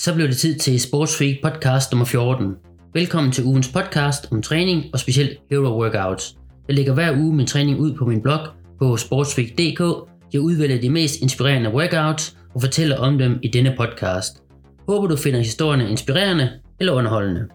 Så blev det tid til Sports Freak podcast nummer 14. Velkommen til ugens podcast om træning og specielt hero workouts. Jeg lægger hver uge min træning ud på min blog på sportsfreak.dk. Jeg udvælger de mest inspirerende workouts og fortæller om dem i denne podcast. Håber du finder historierne inspirerende eller underholdende.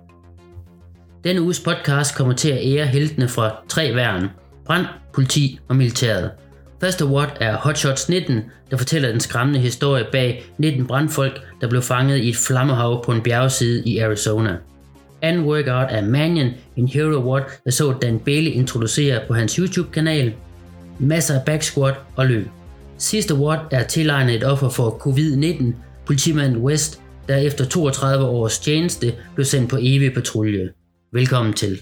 Denne uges podcast kommer til at ære heltene fra tre værn. Brand, politi og militæret. Første award er Hotshots 19, der fortæller den skræmmende historie bag 19 brandfolk, der blev fanget i et flammehav på en bjergside i Arizona. Anden workout er Manion, en hero award, der så Dan Bailey introducere på hans YouTube-kanal. Masser af back squat og løb. Sidste award er tilegnet et offer for covid-19, politimanden West, der efter 32 års tjeneste blev sendt på evig patrulje. Velkommen til.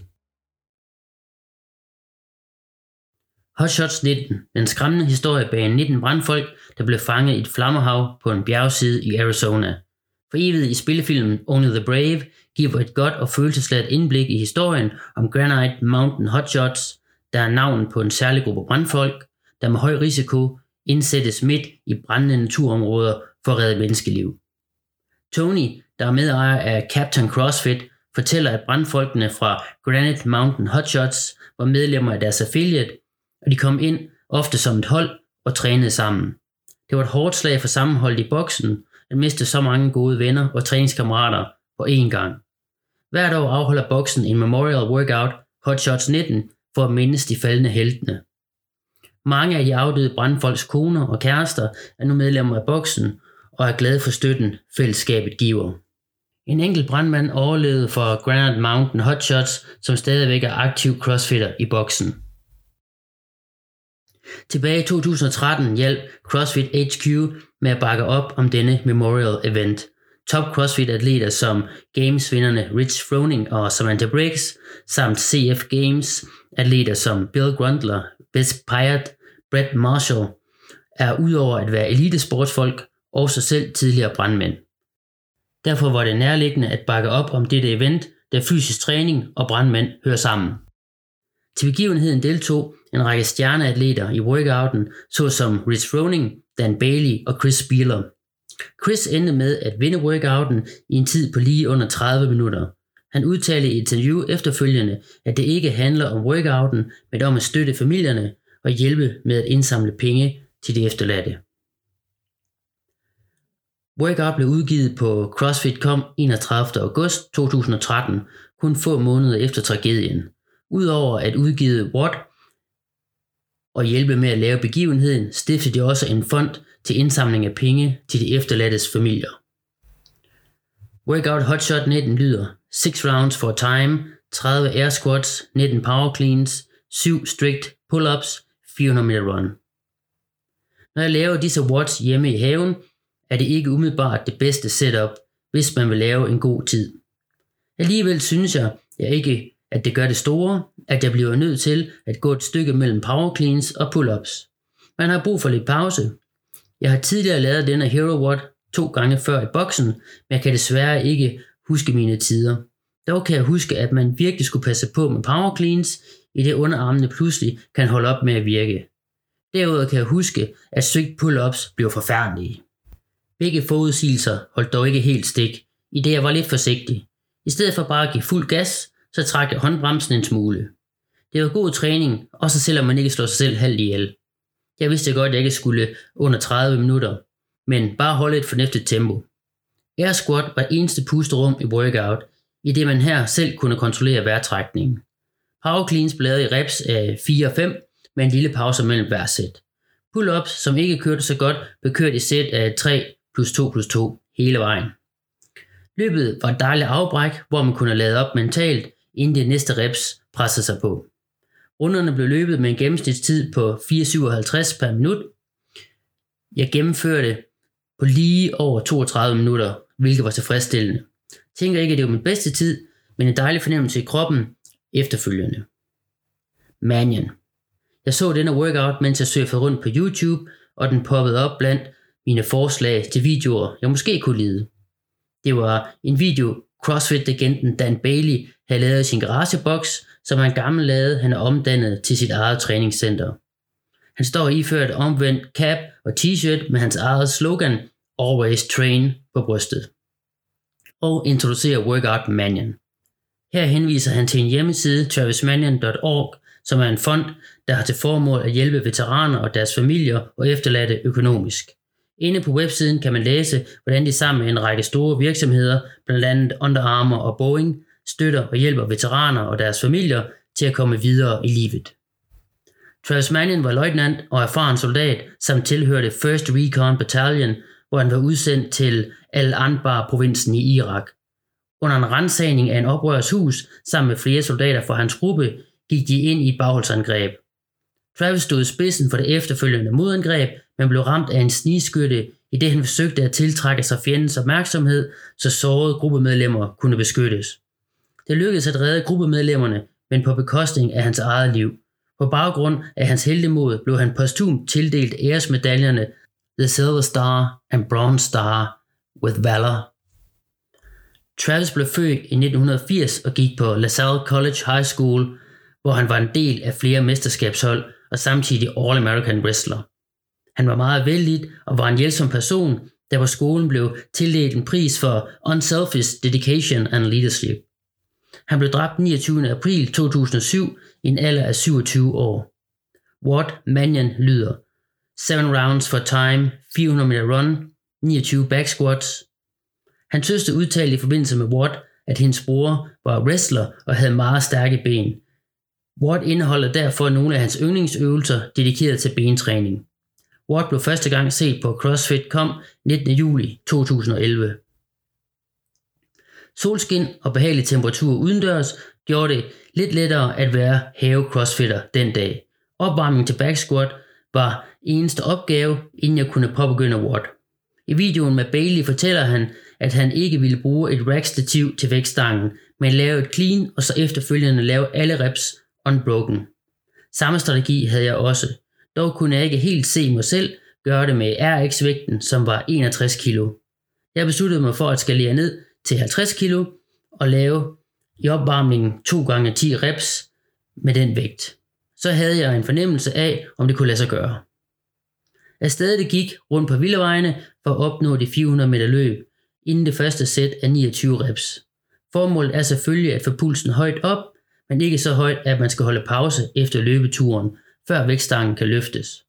Hotshots 19, den skræmmende historie bag 19 brandfolk, der blev fanget i et flammehav på en bjergside i Arizona. For evigt i spillefilmen Only the Brave giver et godt og følelsesladet indblik i historien om Granite Mountain Hotshots, der er navnet på en særlig gruppe brandfolk, der med høj risiko indsættes midt i brændende naturområder for at redde menneskeliv. Tony, der er medejer af Captain CrossFit, fortæller, at brandfolkene fra Granite Mountain Hotshots var medlemmer af deres affiliate og de kom ind ofte som et hold og trænede sammen. Det var et hårdt slag for sammenholdet i boksen at miste så mange gode venner og træningskammerater på én gang. Hvert år afholder boksen en memorial workout, Hot Shots 19, for at mindes de faldende heltene. Mange af de afdøde brandfolks koner og kærester er nu medlemmer af boksen og er glade for støtten, fællesskabet giver. En enkelt brandmand overlevede for Granite Mountain Hotshots, som stadigvæk er aktiv crossfitter i boksen. Tilbage i 2013 hjalp CrossFit HQ med at bakke op om denne memorial event. Top CrossFit-atleter som Games-vinderne Rich Froning og Samantha Briggs, samt CF Games-atleter som Bill Grundler, Bess Pyatt, Brett Marshall, er udover at være elitesportsfolk, også selv tidligere brandmænd. Derfor var det nærliggende at bakke op om dette event, da fysisk træning og brandmænd hører sammen. Til begivenheden deltog en række stjerneatleter i workouten, såsom Rich Froning, Dan Bailey og Chris Spieler. Chris endte med at vinde workouten i en tid på lige under 30 minutter. Han udtalte i et interview efterfølgende, at det ikke handler om workouten, men om at støtte familierne og hjælpe med at indsamle penge til de efterladte. Workout blev udgivet på CrossFit.com 31. august 2013, kun få måneder efter tragedien. Udover at udgive What og hjælpe med at lave begivenheden, stiftede de også en fond til indsamling af penge til de efterladtes familier. Workout Hotshot 19 lyder 6 rounds for time, 30 air squats, 19 power cleans, 7 strict pull-ups, 400 meter run. Når jeg laver disse watts hjemme i haven, er det ikke umiddelbart det bedste setup, hvis man vil lave en god tid. Alligevel synes jeg, jeg ikke at det gør det store, at jeg bliver nødt til at gå et stykke mellem power cleans og pull-ups. Man har brug for lidt pause. Jeg har tidligere lavet denne Hero Watt to gange før i boksen, men jeg kan desværre ikke huske mine tider. Dog kan jeg huske, at man virkelig skulle passe på med power cleans, i det underarmene pludselig kan holde op med at virke. Derudover kan jeg huske, at strict pull-ups blev forfærdelige. Begge forudsigelser holdt dog ikke helt stik, i det jeg var lidt forsigtig. I stedet for bare at give fuld gas, så trak jeg håndbremsen en smule. Det var god træning, også selvom man ikke slår sig selv halvt ihjel. Jeg vidste godt, at jeg ikke skulle under 30 minutter, men bare holde et fornuftigt tempo. Air squat var eneste pusterum i workout, i det man her selv kunne kontrollere vejrtrækningen. Power cleans blev i reps af 4 og 5, med en lille pause mellem hver sæt. Pull-ups, som ikke kørte så godt, blev kørt i sæt af 3 plus 2 plus 2 hele vejen. Løbet var et dejligt afbræk, hvor man kunne lade op mentalt, inden det næste reps pressede sig på. Runderne blev løbet med en gennemsnitstid på 4,57 per minut. Jeg gennemførte på lige over 32 minutter, hvilket var tilfredsstillende. Jeg tænker ikke, at det var min bedste tid, men en dejlig fornemmelse i kroppen efterfølgende. Manion. Jeg så denne workout, mens jeg surfede rundt på YouTube, og den poppede op blandt mine forslag til videoer, jeg måske kunne lide. Det var en video, CrossFit-legenden Dan Bailey havde lavet sin garageboks, som han gammel lavede, han er omdannet til sit eget træningscenter. Han står iført omvendt cap og t-shirt med hans eget slogan Always Train på brystet. og introducerer Workout Manion. Her henviser han til en hjemmeside, travismanion.org, som er en fond, der har til formål at hjælpe veteraner og deres familier og efterladte økonomisk. Inde på websiden kan man læse, hvordan de sammen med en række store virksomheder, blandt andet Under Armour og Boeing, støtter og hjælper veteraner og deres familier til at komme videre i livet. Travis Mannion var løjtnant og erfaren soldat, samt tilhørte 1st Recon Battalion, hvor han var udsendt til Al-Anbar-provinsen i Irak. Under en rensagning af en oprørs hus sammen med flere soldater fra hans gruppe, gik de ind i et bagholdsangreb. Travis stod i spidsen for det efterfølgende modangreb, men blev ramt af en snigskytte, i det han forsøgte at tiltrække sig fjendens opmærksomhed, så sårede gruppemedlemmer kunne beskyttes. Det lykkedes at redde gruppemedlemmerne, men på bekostning af hans eget liv. På baggrund af hans heldemod blev han posthum tildelt æresmedaljerne The Silver Star and Bronze Star with Valor. Travis blev født i 1980 og gik på LaSalle College High School, hvor han var en del af flere mesterskabshold og samtidig All-American Wrestler. Han var meget vældig og var en hjælpsom person, der på skolen blev tildelt en pris for Unselfish Dedication and Leadership. Han blev dræbt 29. april 2007 i en alder af 27 år. Ward Mannion lyder 7 rounds for time, 400 meter run, 29 back squats. Han søster udtalte i forbindelse med Ward, at hendes bror var wrestler og havde meget stærke ben. Ward indeholder derfor nogle af hans yndlingsøvelser dedikeret til bentræning. Ward blev første gang set på CrossFit.com 19. juli 2011. Solskin og behagelig temperatur udendørs gjorde det lidt lettere at være have crossfitter den dag. Opvarmning til back squat var eneste opgave, inden jeg kunne påbegynde WOD. I videoen med Bailey fortæller han, at han ikke ville bruge et rack stativ til vægtstangen, men lave et clean og så efterfølgende lave alle reps unbroken. Samme strategi havde jeg også. Dog kunne jeg ikke helt se mig selv gøre det med RX-vægten, som var 61 kg. Jeg besluttede mig for at skalere ned til 50 kg og lave i opvarmningen 2 gange 10 reps med den vægt. Så havde jeg en fornemmelse af, om det kunne lade sig gøre. Afsted det gik rundt på villavejene for at opnå de 400 meter løb, inden det første sæt af 29 reps. Formålet er selvfølgelig at få pulsen højt op, men ikke så højt, at man skal holde pause efter løbeturen, før vægtstangen kan løftes.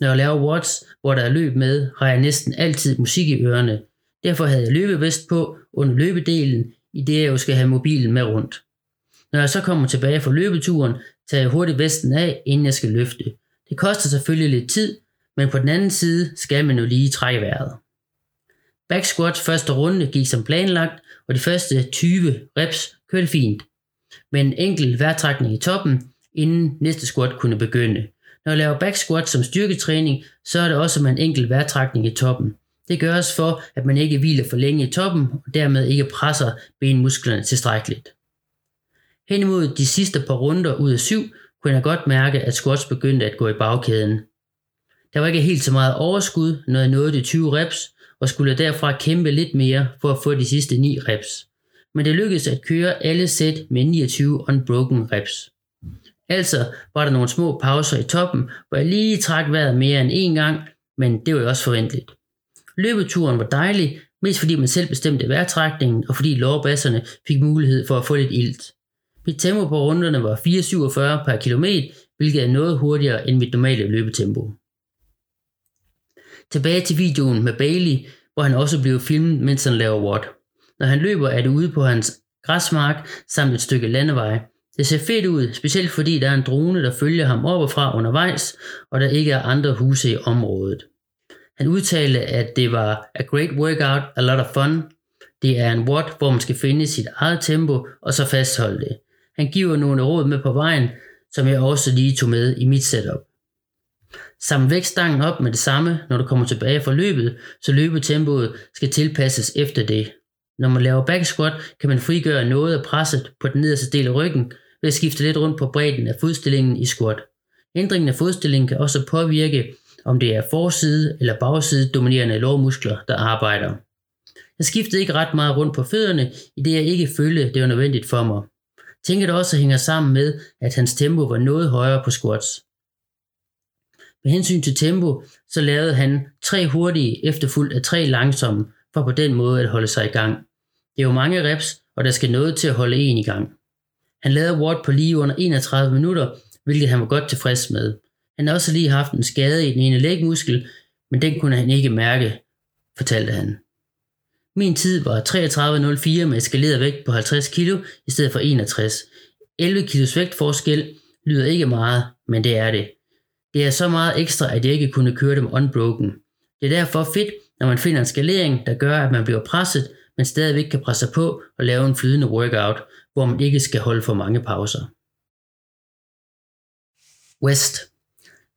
Når jeg laver watts, hvor der er løb med, har jeg næsten altid musik i ørerne. Derfor havde jeg løbevest på under løbedelen, i det jeg jo skal have mobilen med rundt. Når jeg så kommer tilbage fra løbeturen, tager jeg hurtigt vesten af, inden jeg skal løfte. Det koster selvfølgelig lidt tid, men på den anden side skal man jo lige trække vejret. Back squats første runde gik som planlagt, og de første 20 reps kørte fint. Med en enkelt vejrtrækning i toppen, inden næste squat kunne begynde. Når jeg laver back squat som styrketræning, så er det også med en enkelt vejrtrækning i toppen. Det gøres for, at man ikke hviler for længe i toppen, og dermed ikke presser benmusklerne tilstrækkeligt. Hen imod de sidste par runder ud af syv, kunne jeg godt mærke, at squats begyndte at gå i bagkæden. Der var ikke helt så meget overskud, når jeg nåede de 20 reps, og skulle derfra kæmpe lidt mere for at få de sidste 9 reps. Men det lykkedes at køre alle sæt med 29 unbroken reps. Altså var der nogle små pauser i toppen, hvor jeg lige trak vejret mere end en gang, men det var jo også forventeligt. Løbeturen var dejlig, mest fordi man selv bestemte vejrtrækningen, og fordi lårbasserne fik mulighed for at få lidt ilt. Mit tempo på runderne var 4,47 per kilometer, hvilket er noget hurtigere end mit normale løbetempo. Tilbage til videoen med Bailey, hvor han også blev filmet, mens han laver what. Når han løber, er det ude på hans græsmark samt et stykke landevej. Det ser fedt ud, specielt fordi der er en drone, der følger ham op og fra undervejs, og der ikke er andre huse i området. Han udtalte, at det var a great workout, a lot of fun. Det er en what, hvor man skal finde sit eget tempo og så fastholde det. Han giver nogle råd med på vejen, som jeg også lige tog med i mit setup. Sam vægtstangen op med det samme, når du kommer tilbage fra løbet, så løbetempoet skal tilpasses efter det. Når man laver back squat, kan man frigøre noget af presset på den nederste del af ryggen ved at skifte lidt rundt på bredden af fodstillingen i squat. Ændringen af fodstillingen kan også påvirke, om det er forside eller bagside dominerende lårmuskler, der arbejder. Jeg skiftede ikke ret meget rundt på fødderne, i det jeg ikke følte, det var nødvendigt for mig. Tænker det også hænger sammen med, at hans tempo var noget højere på squats. Med hensyn til tempo, så lavede han tre hurtige efterfulgt af tre langsomme, for på den måde at holde sig i gang. Det er jo mange reps, og der skal noget til at holde en i gang. Han lavede Ward på lige under 31 minutter, hvilket han var godt tilfreds med. Han har også lige haft en skade i den ene lægmuskel, men den kunne han ikke mærke, fortalte han. Min tid var 33.04 med eskaleret vægt på 50 kg i stedet for 61. 11 kilos vægtforskel lyder ikke meget, men det er det. Det er så meget ekstra, at jeg ikke kunne køre dem unbroken. Det er derfor fedt, når man finder en skalering, der gør, at man bliver presset, men stadigvæk kan presse på og lave en flydende workout, hvor man ikke skal holde for mange pauser. West.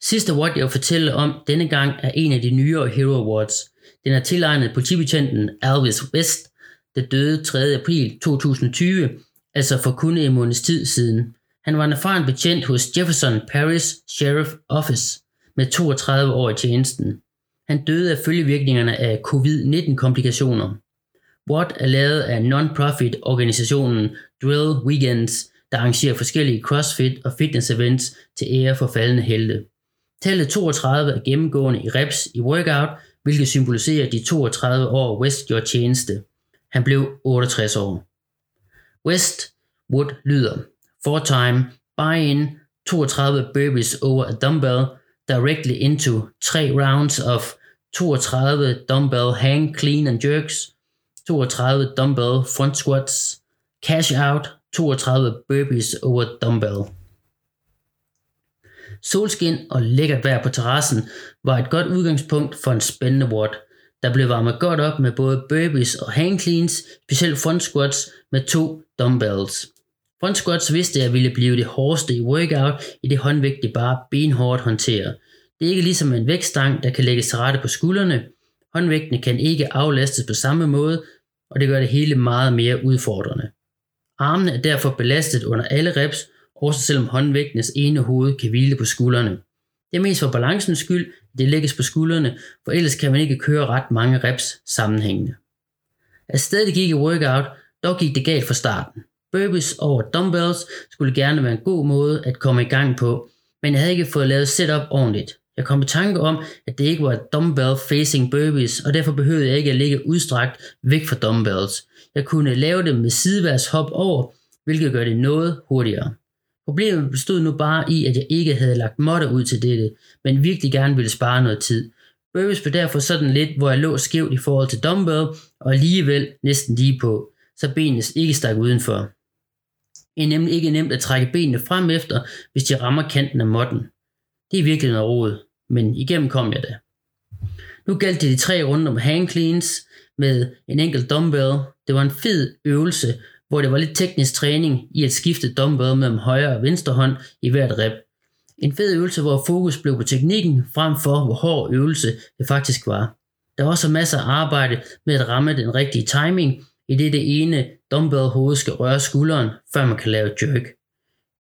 Sidste award, jeg vil fortælle om denne gang, er en af de nyere Hero Awards. Den er tilegnet politibetjenten Alvis West, der døde 3. april 2020, altså for kun en måneds tid siden. Han var en erfaren betjent hos Jefferson Parish Sheriff Office med 32 år i tjenesten. Han døde af følgevirkningerne af covid-19 komplikationer. Watt er lavet af non-profit organisationen Drill Weekends, der arrangerer forskellige crossfit og fitness events til ære for faldende helte. Tallet 32 er gennemgående i reps i workout, hvilket symboliserer de 32 år West gjorde tjeneste. Han blev 68 år. West Wood lyder Four time buy-in 32 burpees over a dumbbell directly into 3 rounds of 32 dumbbell hang clean and jerks 32 dumbbell front squats, cash out, 32 burpees over dumbbell. Solskin og lækkert vejr på terrassen var et godt udgangspunkt for en spændende ward, der blev varmet godt op med både burpees og hang cleans, specielt front squats med to dumbbells. Front squats vidste jeg ville blive det hårdeste i workout, i det håndvægt de bare benhårdt håndterer. Det er ikke ligesom en vægtstang, der kan lægges til rette på skuldrene. Håndvægtene kan ikke aflastes på samme måde, og det gør det hele meget mere udfordrende. Armene er derfor belastet under alle reps, også selvom håndvægtenes ene hoved kan hvile på skuldrene. Det er mest for balancens skyld, at det lægges på skuldrene, for ellers kan man ikke køre ret mange reps sammenhængende. At stedet gik i workout, dog gik det galt fra starten. Burpees over dumbbells skulle gerne være en god måde at komme i gang på, men jeg havde ikke fået lavet setup ordentligt. Jeg kom i tanke om, at det ikke var dumbbell facing burpees, og derfor behøvede jeg ikke at ligge udstrakt væk fra dumbbells. Jeg kunne lave dem med sideværs hop over, hvilket gør det noget hurtigere. Problemet bestod nu bare i, at jeg ikke havde lagt måtte ud til dette, men virkelig gerne ville spare noget tid. Burpees blev derfor sådan lidt, hvor jeg lå skævt i forhold til dumbbell, og alligevel næsten lige på, så benene ikke stak udenfor. Det er nemlig ikke nemt at trække benene frem efter, hvis de rammer kanten af måtten. Det er virkelig noget råd, men igennem kom jeg da. Nu galt det de tre runder med hang cleans med en enkelt dumbbell. Det var en fed øvelse, hvor det var lidt teknisk træning i at skifte dumbbell mellem højre og venstre hånd i hvert rep. En fed øvelse, hvor fokus blev på teknikken frem for, hvor hård øvelse det faktisk var. Der var også masser af arbejde med at ramme den rigtige timing, i det det ene dumbbell hoved skal røre skulderen, før man kan lave jerk.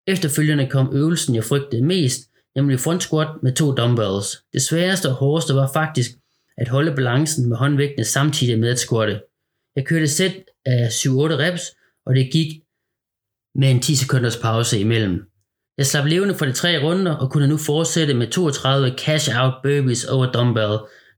Efterfølgende kom øvelsen, jeg frygtede mest, nemlig front squat med to dumbbells. Det sværeste og hårdeste var faktisk at holde balancen med håndvægtene samtidig med at squatte. Jeg kørte sæt af 7-8 reps, og det gik med en 10 sekunders pause imellem. Jeg slap levende for de tre runder og kunne nu fortsætte med 32 cash out burpees over dumbbell.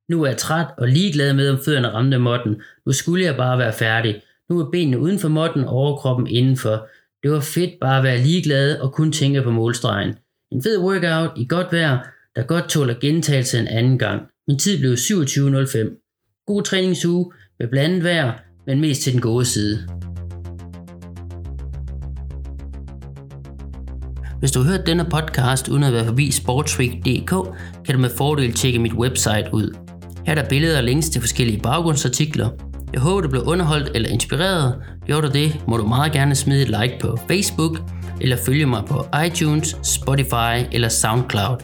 Nu er jeg træt og ligeglad med, om fødderne ramte måtten. Nu skulle jeg bare være færdig. Nu er benene uden for måtten og overkroppen indenfor. Det var fedt bare at være ligeglad og kun tænke på målstregen. En fed workout i godt vejr, der godt tåler gentagelse en anden gang. Min tid blev 27.05. God træningsuge med blandet vejr, men mest til den gode side. Hvis du har hørt denne podcast uden at være forbi sportsweek.dk, kan du med fordel tjekke mit website ud. Her er der billeder og links til forskellige baggrundsartikler. Jeg håber, du blev underholdt eller inspireret. Gjorde du det, må du meget gerne smide et like på Facebook, eller følge mig på iTunes, Spotify eller SoundCloud.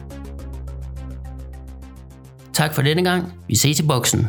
Tak for denne gang. Vi ses i boksen.